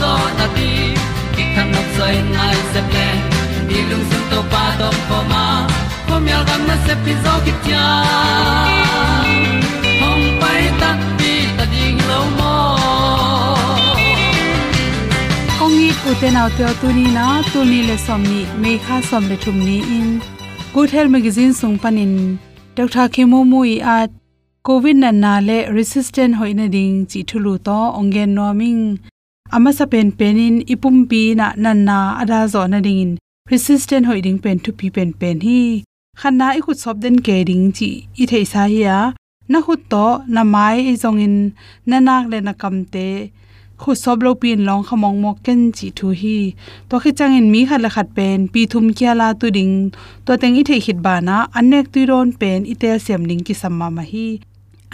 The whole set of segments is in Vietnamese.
zo na ti ki kan nok sai nai se ple ni lung sun to pa to pa ma. Ko mi al gam na se pi zo ki tia hom pai ta ti ta ding lo mo kongi uten autte tuni na tu ni le som ni me kha som le thum ni in. Good health magazine sung panin dr khemu mu i at covid na na le resistant hoina ding, chi thulu to ongen noming ama sa pen penin ipum pi na nan na ada zo na ding in resistant hoiding pen to pi pen pen hi. Khanna i khut sob den ke ding chi. I thei sa hi ya. Na khut to na mai i zong in na nak le na kam te. Khu sob lo pin long khamong mo ken chi thu hi. To khi chang in mi khat la khat pen, pi thum kya la tu ding. To teng i thei khit ba na, anek tu ron pen i tel sem ding ki samma ma hi.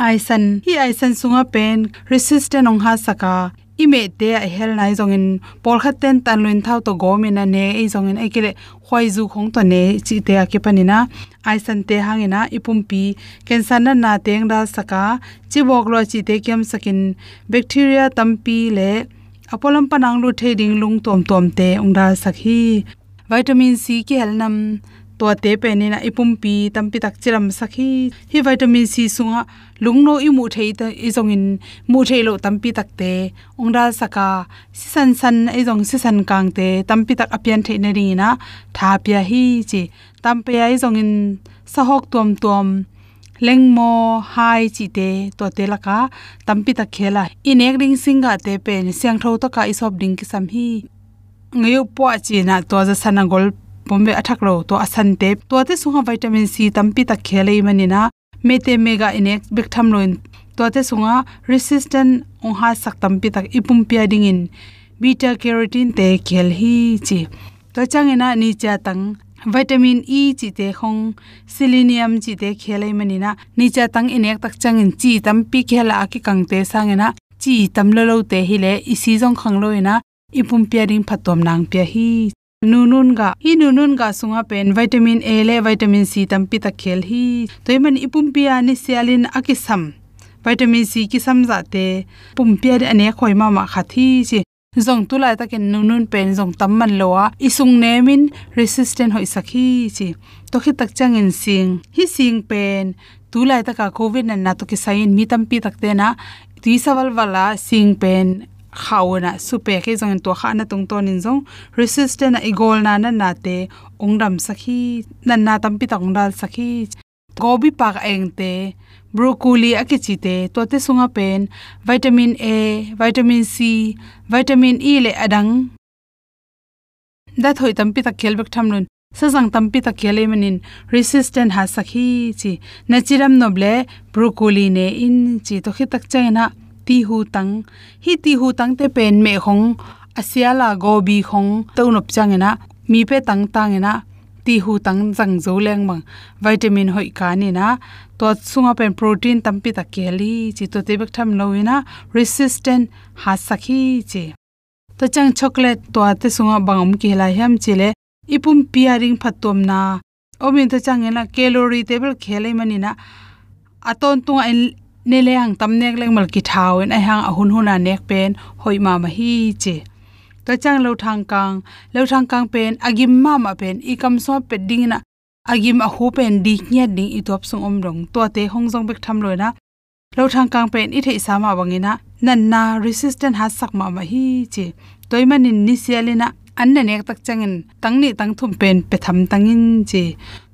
Aisan hi aisan sunga pen, resistant ong ha saka ime te a hel nai zong in pol khat ten tan luin thau to go min na ne, ei zong in ekile khwai zu khong to ne, chi te a ke panina aisan te hangena ipum pi, cancer na na teng da saka. Chi bok lo chi te kem sakin bacteria tampi le apolam panang lu the ding lung tom tom te ong da sakhi. Vitamin c ki helnam to te pe ni na ipum pi tam pi tak chiram sakhi. Hi vitamin c sunga lungno i mu thei ta i zong in mu thei lo tam pi tak te. Ongda saka si san san i zong si san kang te tam pi tak apian thei na ri na. Tha pia hi chi tam pe ai zong in sahok tuam tuam lengmo hai chi te to te laka tampi ta khela. Inek ring singa te pen siang tho to ka isop ding ki sam hi. Ngayo po chi na to za sanangol pombe athak lo to asan te to te sunga vitamin c tampi ta khelei manina. Mete mega inek bek tham loin. To te sunga resistant ong ha sak tampi tak ipum pia ding in beta carotene te khel hi chi. To changena ni cha tang vitamin e chi te khong. Selenium chi te khelai manina. Ni cha tang inek tak changin chi tampi khela ki kang te sangena chi tam lo lo te hi le isi jong khang loina ipum pia ding phatom nang pia hi nunun ga hi nunun ga sunga pen vitamin a le vitamin c tam pi ta khel hi. Toiman ipum pia ni sialin akisam. Vitamin c ki samza te. Pum pia de ane khoi ma ma khathi chi. Zong tu lai takin nunun pen zong tam man lowa isung nemin resistant hoi sakhi chi. To khi tak chang in sing. Hi sing pen. Tu lai taka covid na na to ki sain mi tam pi tak te na. Ti sawal wala sing pen khauna supe ke jong to kha na tung ton in jong resistant igol na na na te ongdam sakhi na na tam pi tang dal sakhi gobi pak eng te, broccoli akichi te to te sunga pen, vitamin a, vitamin c, vitamin e le adang da thoi tam pi ta khelbek tham nun sa jang tam pi ta khele manin resistant ha sakhi chi nachiram noble broccoli ne in chi to khi tak chaina ti hu tang hi ti hu tang te pen me khong. Asiala gobi khong. To nop changena mi pe tang na, ti hu tang jang zo leng mang vitamin hoi ka ni na. To sunga pen protein tampi ta keli chi to te bek tham na, resistant ha sakhi che. To chang chocolate to te sunga bangam ki la ham chile ipum piaring phatom na. Omin to chang ena. Calorie table khelai mani na. Aton tu ne le hang tam nek leng mal ki thau en ai hang ahun huna nek pen, hoi ma ma hi che. To chang lo thang kang, lo thang kang pen, agim ma ma pen, i kam so pe ding na, agim a hu pen di nya ding i top sung om rong. To te hong jong bek tham loi na, lo thang kang pen i thei sa ma wangina nan na resistant ha sak ma ma hi che. Toy manin ni sialina anna nek tak changin tangni tang thum pen pe tham tangin che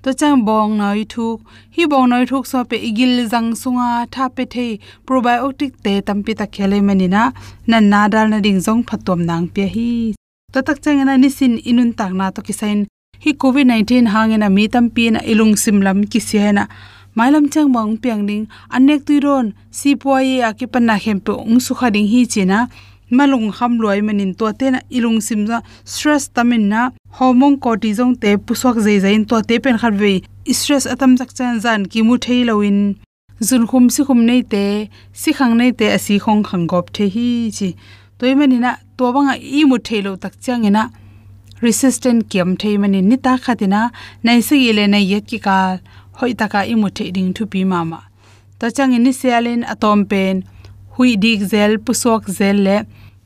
to chang bong noi thu hi bong noi thuk so pe igil jang sunga tha pe the probiotic te tampi ta khele manina nan na dal na ding jong phatom nang pe hi to tak chang na ni sin inun tak na to kisain hi covid 19 hangena mi tampi na ilung simlam ki sihena mailam chang mong piang ding anek tuiron si poye akipan na hempe ung su khading hi china malung kham loi manin to te na ilung simza stress tamin na hormone cortisol te pusok zai zain to te pen khat ve stress atam jak chan zan ki mu thei loin zun khum si khum nei te, si khang nei te asi khong khang gop the hi chi. Toy mani na to banga i mu thei lo tak chang ina. Resistant kiam thei mani ni ta khatina nai se ile nai yet ki ka, hoi taka i mu thei ding thu pi mama ta chang ini sialin atom pen hui dik zel pusok zel le,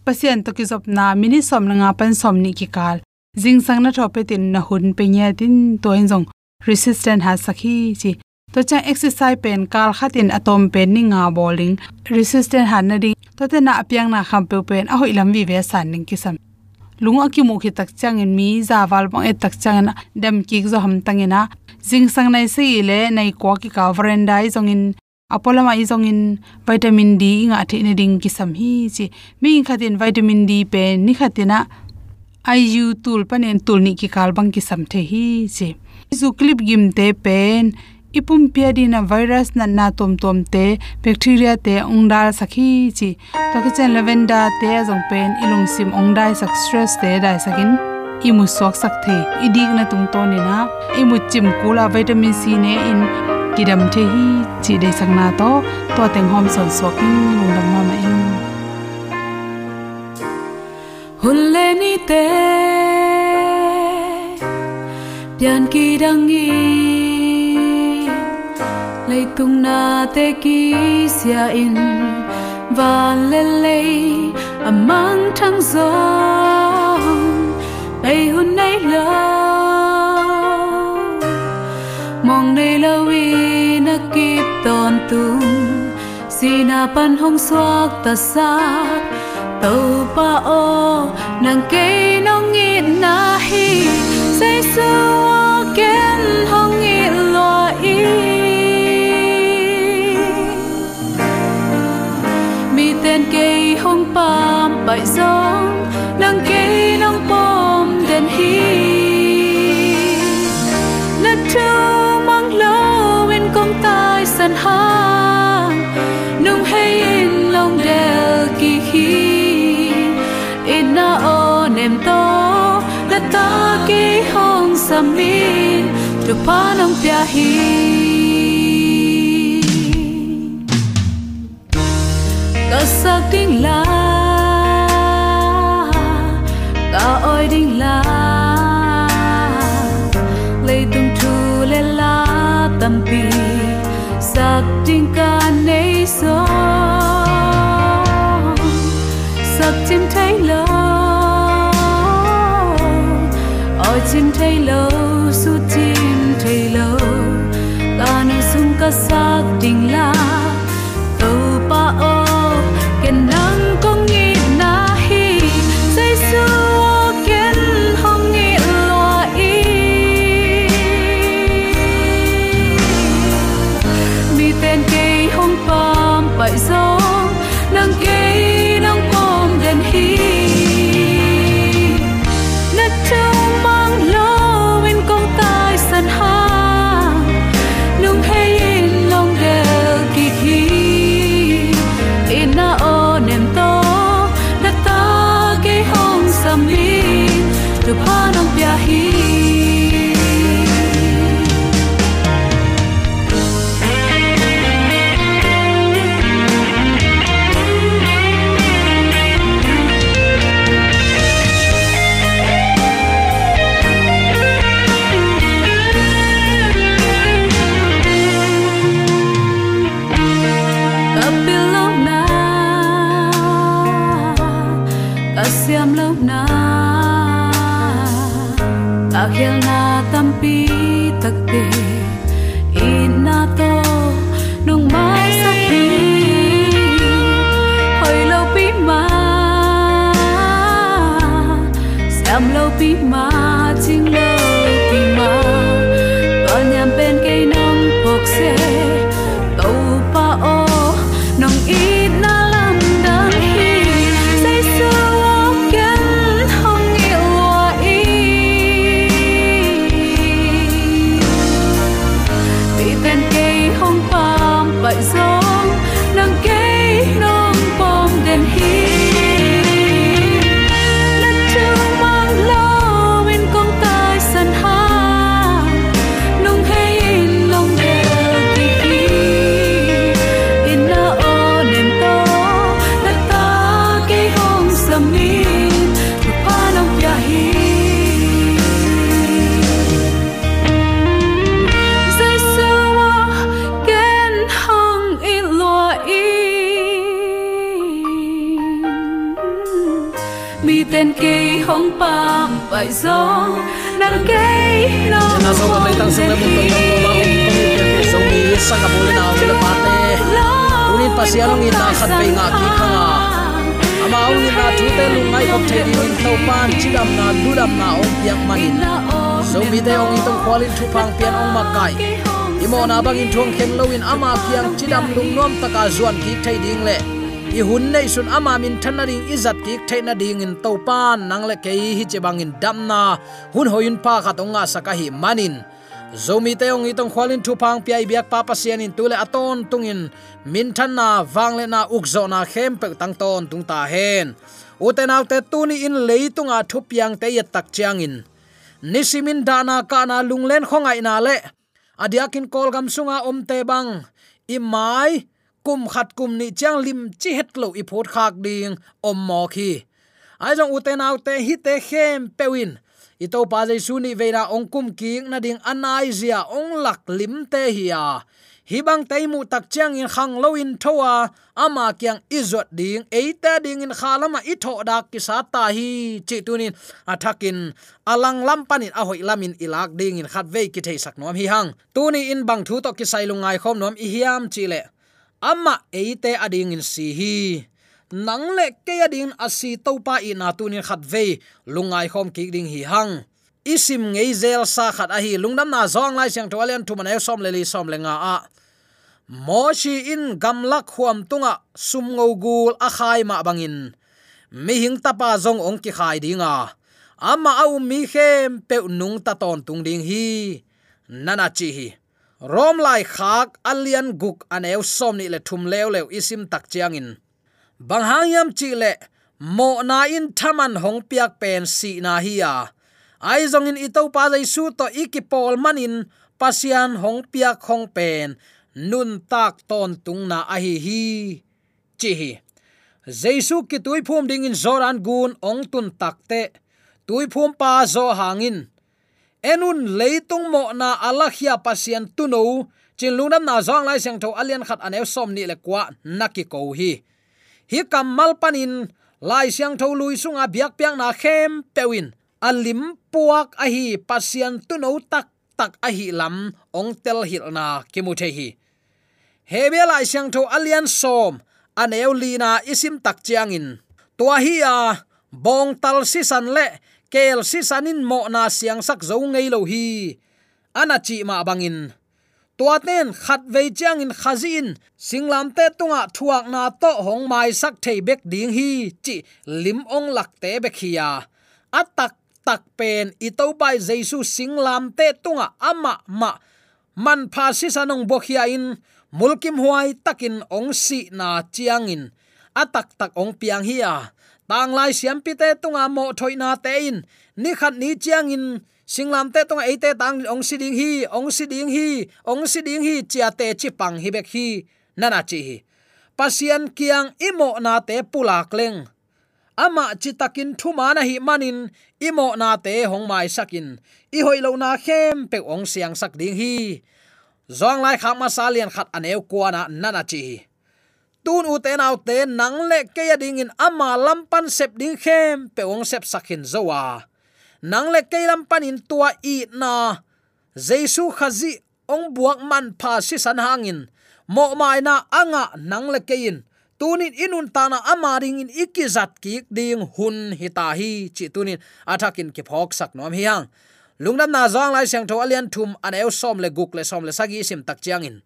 pasien to ki zop na mini som nga pan som ni ki kal. Jing sang na thope tin na hun pe nya tin to in jong resistant ha sakhi chi. To cha exercise pen kal khatin atom pen ni nga bowling resistant han na ding. To te na apyang na kham pe pen a hoi lam vi ve san ning ki sam. Lunga ki mu khi tak chang in mi, za wal bang e tak chang na dam ki zo ham tangena jing sang nai se ile nai ko ki ka veranda i jong in apolama i in vitamin d nga the ne ding ki sam hi chi. Mi khatin vitamin d pe ni khatina iu tul panen tul ni ki kal bang ki sam the hi chi. Zu clip gim te pen ipum pia di na virus na na tom tom te, bacteria te ongdal sakhi chi to ki chen lavender te azong pen ilung sim ongdai sak stress te dai sakin imu sok sak the, idik na tung to ni na imu chim kula vitamin c ne in kidam the hi chi de sang na to to teng hom son sok in lung dam ma ma in hulle ni te pian ki dang i lấy tung na te ki sia in van le le amang à thang zo bay hun nay lâu na kip ton tum sina pan hong suak ta sak tàu pa o nang ke nong ngit na hi say su ken hong ngit lo i mi ten ke hong pam bai song nang ke nong pom den hi na tu ki hong samin tu pa nong kasak ding la ta oi ding la lay tung thu le la tam pi sak ding ka Tình phang pian ong makai imo na bang in thong khen lo in ama kiang chidam lung nom taka zuan ki thai ding le. I hun nei sun ama min thanaring izat ki thaina ding in to pan nang le kei hi che bang in dam na. Hun hoin pa saka hi manin. Zomi teong itong khwalin thu phang pi biak pa sian in tule aton tungin min than na wang le na ukzo na khem pe tang ton tung ta hen. Uten autte tuni in leitunga thu piang te yat tak chiang in nisimin dana kana lunglen khongai na le. Adiakin kolgam sunga om te bang. Imai, kum khat kum ni chang lim chi het lo i phot khak ding om mo khi. Ai jong uten autte hi te khem pewin. Ito pa jai su ni veira ong kum ki na ding anai zia ong lak lim te hi hibang hi mu tak chang in khang lo in thowa ama kyang izot ding eita ding in khalama i tho dak ki sa ta hi. Chi tunin athakin alang lam panin a hoi lamin ilak ding in khat ve ki thei sak nom hi hang. Tuni in bang thu to ki sai lungai khom nom i hiam chi le. Ama eite ading in si hi. Nang le ke ading asi to pa i na tunin khat ve lungai khom ki ding hi hang. Isim ngei zel sa khat a hi. Lungnam na zong lai siang toalian tu manai som le li som le nga a moshi in gamlak huam tunga sum ngo gul a khai ma bangin. Mi hing tapa zong ong ki khai dinga. Ama au mi khem pe nung ta ton tung ding hi. Nana chi hi. Rom lai khak alian guk anew som ni le thum lew lew isim tak chiang in. Bang hang yam chi le, mo na in thaman hong piak pen si na hi ya. Ai zong in itau pa dai su to ikipol manin, pasian hong piak hong pen nun tak ton tung na a hi. Hi chi hi jesu ki tui phum ding in zoran gun ong tun takte tui phum pa zo hangin. Enun leitung mo na alakhia pasien tuno chin lungnam na zong lai sang tho alian khat anew som ni le kwa naki ko hi. Hi kamal panin, lai sang tho lui sunga biak piang na khem pewin. Alim puak a hi pasian tuno tak tak a hi lam, ong tel hil na kimu the hi hebel lai siang tho alian som, aneu lina isim tak chiangin. Tua hi a, bong tal si san le, kel si sanin mo na siang sak zo ngei lo hi. Ana chi ma bangin. Tua ten khat ve chiang in khazin singlam te tunga thuak na to hong mai sak thei bek ding hi, chi lim ong lak te be khia atak tak pen itau bai jesu singlam te tunga ama ma, man pha si sanong bokhia in mulkim huai takin ong si na chiangin. Atak tak ong piang hi a. Tang lai siam pi te tunga mo thoina te in. Ni khat ni chiangin. Singlam te tunga ate tang ong si ding hi, ong si ding hi, ong si ding hi chia te chi pang hi bek hi. Nana chi hi. Pasian kiang imo na te pulak leng. Ama chitakin thuma na hi manin, imo na te hong mai sakin. I hoi lo na khem pe ong siang sak ding hi zong lai khak ma salian khat aneu kwana nana chi tun u te nau te nang le ke ya à ding in ama lampan sep ding khem pe ong sep sakhin zowa à. nang le ke lampan in tua i na jesu khazi ong buak man pha si san hangin mo mai na anga nang le ke in. Tunin inun tana amaring in ikizat ki ding hun hitahi chi tunin athakin à ki phok sak nom hiang lungnam na zong lai siang tho alian thum an eu som le guk le som le sagi sim tak chiang in.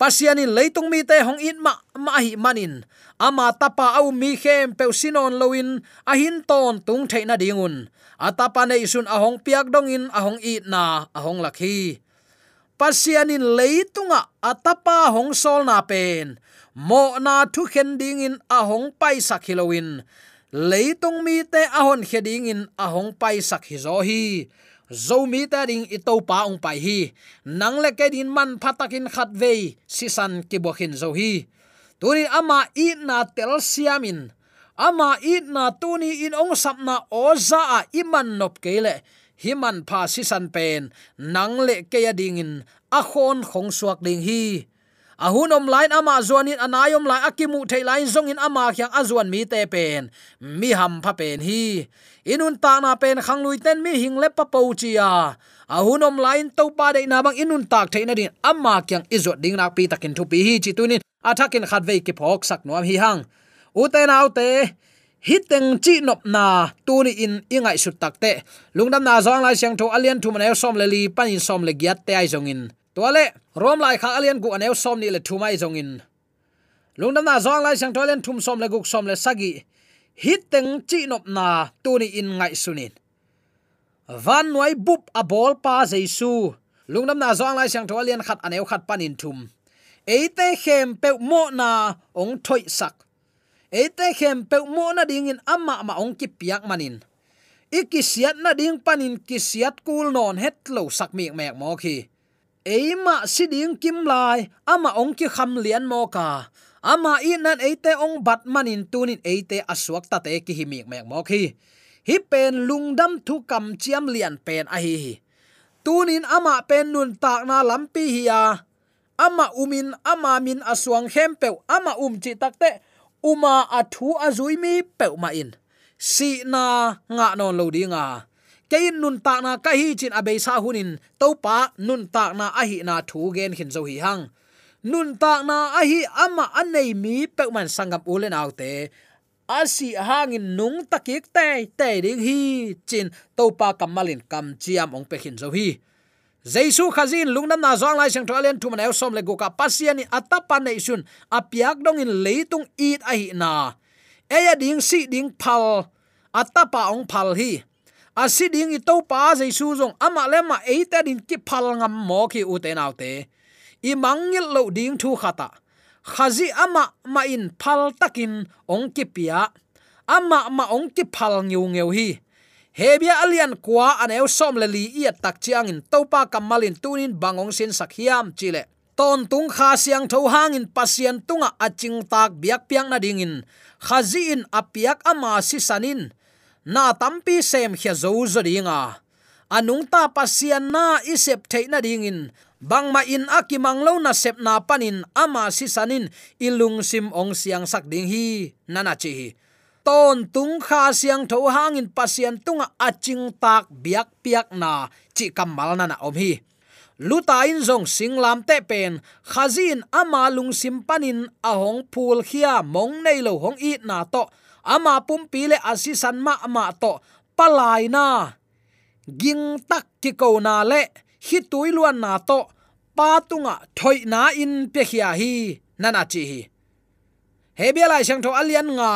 Pasian in leitung mi te hong in ma ma hi manin ama tapa au mi khem pe sinon loin a hin ton tung theina dingun atapa nei sun a hong piak dong in, a hong i na, a hong lakhi pasianin leitunga atapa hong sol na pen. Mo na thu khen ding in ahong pai sakhiloin leitung mi te a ahon kheding in ahong pai sak hi zo hi zomi ta ding i pa ong pai hi. Nang le ke din man phatakin khat ve si san ki bo khin zo hi. Tuni ama i na tel siamin. Ama i na tuni in ong sapna oza a iman nop kele himan pha si san pen. Nang le ke ya ding in. A khon khong suak ding hi ahunom line ama zuanin anayom lai akimu thei line zong in ama khyang azuan mi te pen. Mi ham pha pen hi. Inun ta na pen khang lui ten mi hing le pa po chia ahunom line to pa de na bang inun tak theina din ama kyang izot ding nak pi takin thu pi hi chi tunin athakin khat ve ki phok sak nuam hi hang. U te nau te hiteng chi nop na tuni in ingai sut takte lungdam na zong lai siang tho alian thu manel som le li, pan in som le giat te ai zong in toale rom lai kha alian gu anew som ni le thumai jong in. Lungdam na zong lai sang tho thum som le guk som le sagi hit teng chi nop na tu ni in ngai sunin van noi bup a à bol pa jesu lungdam na zong lai sang tholian khat anew khat panin thum eite khem pe mo na ong thoi sak eite khem pe mo na ding in amma ma ong ki piak manin ikisiat na ding panin kisiat kul non het lo sak mi mek mo khi eima siding kim lai ama ong ki kham lian mo ka ama in nan eite ong bat manin tunin eite aswak ta te ki himik mek mo khi. Hi pen lungdam thu kam chiam lian pen a hi hi. Tunin ama pen nun tak na lampi hi à. ya ama umin ama min aswang hem pe ama um chi takte uma athu azui mi pe ma in. Si na nga non lo dinga kein nun ta na ka hi chin abei sa hunin to pa nun ta na a hi na thu gen hin zo hi hang. Nun ta na a hi ama anei mi pe man sangam ulen autte asi hangin nung takik te te ding hi chin to pa kamalin kam chiam ong pe hin zo hi. Jaisu khazin lungnam na zong lai sang thalen thu man el som le go ka pasiani atapa nei sun apiak dong in leitung it a hi na. Eya ding si ding phal atapa ong phal hi asiding i to pa jaisu zong, ama lema eita din ki phal ngam mo ki u te nau te. I mangil lo ding thu khata. Khazi ama ma in phal takin ong ki pia. Ama ma ong ki phal ngiu ngeu hi. Hebia alian kwa aneu som le li i tak chiang in topa kamalin tunin bangong sin sakhiam chile ton tung kha siang tho hangin pasien tunga aching tak biak piang na dingin khazi in apiak ama si sanin na tampi sem khia zo zo dinga anung ta pasian na isep theina dingin bangma in. Akimang lo na sep na panin ama si sanin ilung sim ong siang sak ding hi nana chi ton tung kha siang tho hangin pasian tunga aching tak biak piak na chi kamal na na om hi. Luta in zong singlam te pen khazin ama lung sim panin ahong phul khia mong nei lo hong i na to ama pum pi le asisan ma ma to. Palai na. Ging tak ki ko na le. Hi tui luan na to. Pa tunga thoi na in pe khia hi. Nana chi hi. Hebia lai sang tho alian nga.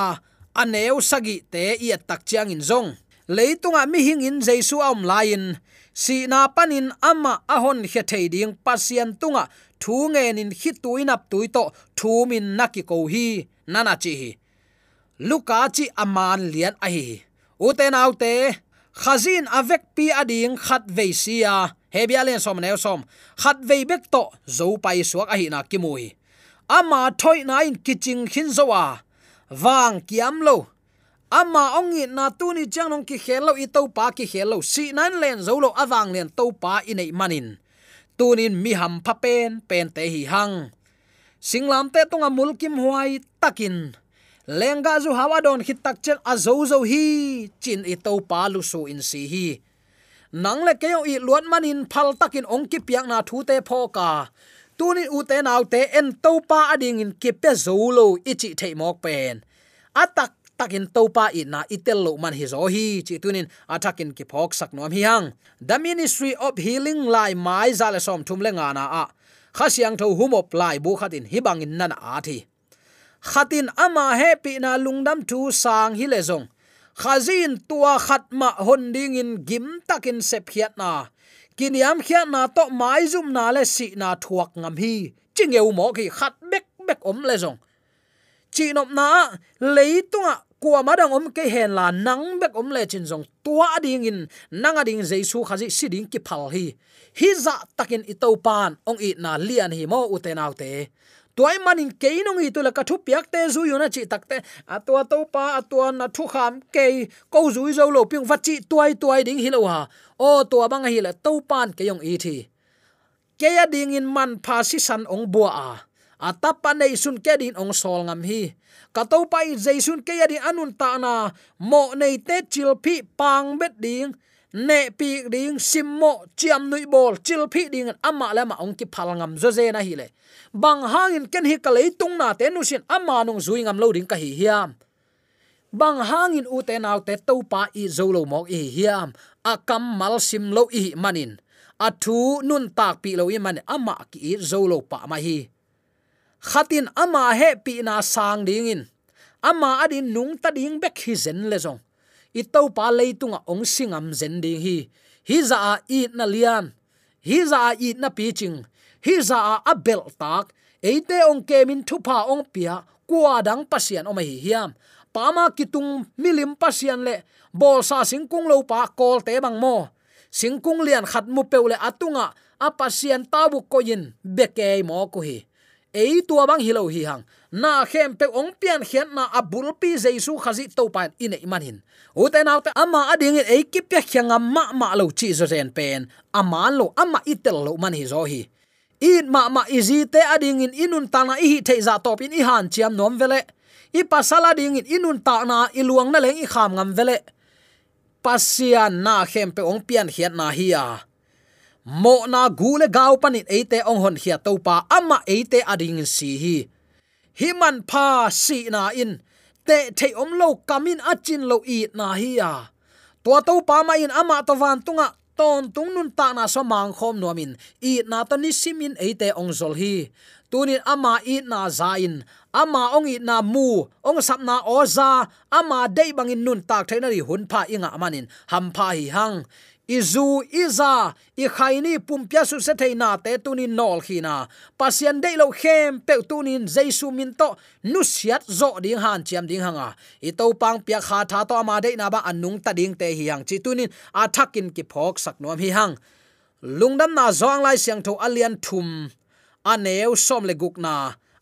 Aneu sagi te i tak chiang in zong. Leitunga mi hing in jaisu am lain si na panin ama ahon he thei ding pasian tunga. Thu nge nin hi tuinap tuito thu min naki ko hi. Nana chi hi luka chi aman lian a hi. Uten autte khazin avek pi ading khat veisia hebia len som neu som. Khat vei bek to zo pai suak a hi na kimui ama thoi na in kiching hin zowa. Wang kiam lo. Ama ongi na tu ni chang nong ki khelo i to pa ki khelo si nan len zo lo awang len to pa i nei manin. Tunin mi ham pha pen pen te hi hang. Singlam te tonga mulkim huai takin lenga zu hawa don hit tak chen a zo zo hi, chin i to pa lu su in si hi. Nang le keo i luat manin phal takin ong ki piak na thu te pho ka. Tunin u te nau te en to pa ading in ki pe zo lo ichi thei mok pen. Atak takin topa i na itel lo man hi zo hi, chi tunin atakin ki phok sak nom hi hang. The ministry of healing lai mai za le som thum le nga na a. Khasiang tho humop lai bu khatin hi in nan a thi khatin ama happy na lungdam thu sang hi lezong khazin tua khatma hon ding in gim takin sep khiat na. Kiniam khiat na to mai zum na le si na thuak ngam hi. Chingeu mo ki khat bek bek om lezong chi nop na leitunga kwa madang om ke hen la nang bek om le chin jong tua ding in, nang ading jesu khaji siding ki phal hi. Hi za takin i pan, ong i na lian hi mo utenaw te toy manin keinong hi tu la ka thu piak te zu yuna chi takte atwa to pa atwa na thu kham ke ko zu zo lo ping vachi toy toy ding hilo ha. O to bang hi la to pan ke yong i thi. Ke ya ding in man pha si san ong bua a. Atapa nei sun ke din ong sol ngam hi. Ka to pai jaisun ke ya di anun ta na. Mo nei te chil phi pang bet ding ne pi ding simmo chiam nui bol, chil phi ding ama la ma ong ki phal ngam zo ze na hi le. Bang hangin ken hi ka tung na te nu sin ama nong zui ngam lo ding ka hi hiam. Bang hangin u te nau te to pa i zo lo mok i hiam. A kam mal sim lo i manin. A thu nun tak pi lo i man ama ki i zo lo pa ma hi. Khatin ama he pi na sang ding in. Ama adin nung ta ding bek hi zen le zong i to pa leitunga ong singam zen ding hi. Hi za a i na lian. Hi za a i na pi ching hi za a abel tak. Eite ong kemin thupa ong pia kwa dang pasian o mai hiam. Pama kitung milim pasian le. Bol sa singkung lo pa kol te bang mo. Singkung lian khat mu peule atunga apasian tabu koyin beke mo ko hi. Ei tua bang hilo hi hang na khem pe ong pian khian na abul pi jesu khazi to pan in ei manin. U te nau te ama ading e ki pe khyang ma ma lo chi zo zen pen. Ama lo ama itel lo man hi zo hi. In ma ma izi te ading in inun ta na hi the za top in i han chiam nom vele. I pasala ding in inun ta na i luang na leng i kham ngam vele. Pasian na khem pe ong pian hiat na hi ya mo na gule gau panin eite ong hon hia topa. Ama eite ading si hi himan pa si na in. Te thei om lo kamin achin lo i na hi ya. To to pa ma in ama to van tunga, ton tung nun ta na so mang khom nuamin i na to ni simin eite ong zol hi. Tunin ama i na za in. Ama ong i na mu. Ong sap na oza ama dei bangin nun tak thaina ri hun pha inga manin ham pha hi hang izu, iza, i khaini pumpya su se theina te tunin nol khina pasien de lo khem pe tunin jaisu min to nu siat zo ding han chiam ding hanga. I to pang pya kha tha to ma de na ba anung ta ding te hi hang chi tunin athakin ki phok sak nom hi hang. Lungdam na zong lai siang tho alian thum. Aneu som le guk na.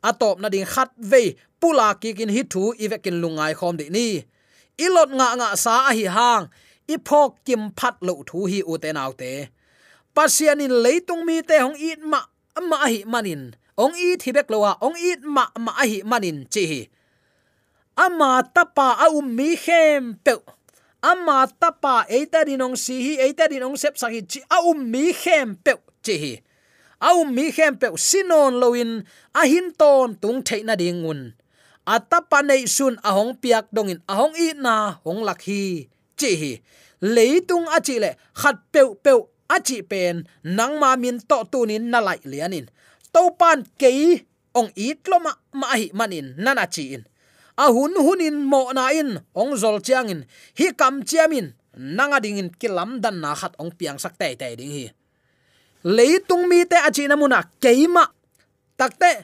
Atop na ding khat ve pula ki kin hi thu ivekin lungai khom de ni. Ilot nga nga sa a hi hang ipok kim phat lo thu hi u te nau te. Pasian in leitung mi te hong it ma ma hi manin ong i thi bek lowa ong à, it ma ma hi manin chi hi ama tapa a um mi khem pe ama tapa eita dinong si hi eita dinong sep sahi chi a um mi khem pe chi hi a um mi khem pe sinon loin a hin ton tung theina dingun atapa nei sun ahong piak dongin ahong i na, hong lakhi chi hi leitung lệ le khat peu peu chi pen nang ma min to tu nin na lai lianin to pan ke ong it lo ma ma hi manin nana chi in. A hun hunin mo na in ong zol chiang in. Hi kam chiamin nanga ding in kilam dan na khat ong piang sak tai tai ding hi leitung mi te achi na muna keima takte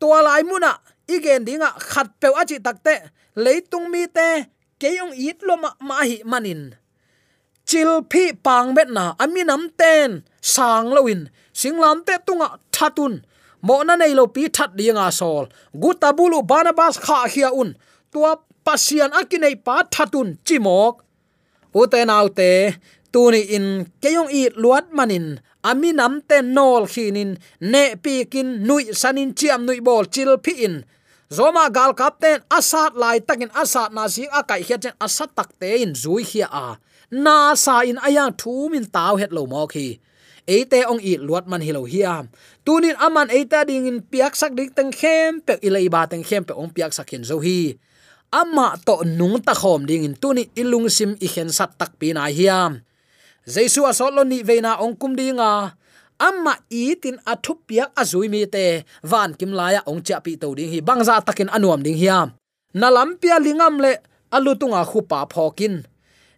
tua lai muna igen dinga khat pe achi takte leitung mi te keong it lo ma ma hi manin. Chil phi pang bet na ami nam ten, sang loin singlam te tunga thatun. Mo na nei lo pi that dinga sol. Gutabulu barnabas kha khia un. Tua pasian akinei pa thatun chimok. Uten autte tuni in keyong i luat manin. Ami nam te nol khinin ne pi kin nui sanin chiam nui bol chil phi in zoma gal kapten asat lai takin asat na si akai hiat chen asat takte in zui hi a. Na sa in aya thu min taw het lo mo khi eite ong i luat man hilo hiam tunin aman eita ding in piak sak dik tang khem pe ilei ba tang khem pe ong piak sakin zo hi. Ama to nung ta khom ding in tuni ilung sim i khen sat tak pi na hiam jaisu asol lo ni veina ong kum dinga amma itin athup piak azui mi te. Van kim laya ong cha pi to ding hi. Bangza takin anuam ding hiam. Nalam pia lingam le alutunga khupa phokin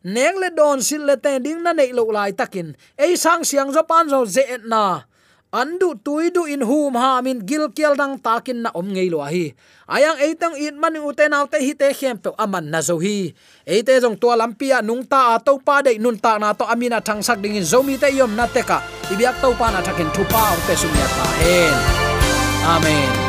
neng le don sil le te ding na nei lo lai takin. Ei sang siang zo pan zo ze na andu tuidu in hum ha min gil kiel dang takin na om ngei lo hi. Ayang eitang in man ute te te hi te khem pe aman na zo hi. Eite jong to lampia nung ta to pa de nun ta na to amina thang sak ding in zomi te yom na te ka. Ibyak to pa na thakin thupa pa te sum ya ta hen. Amen.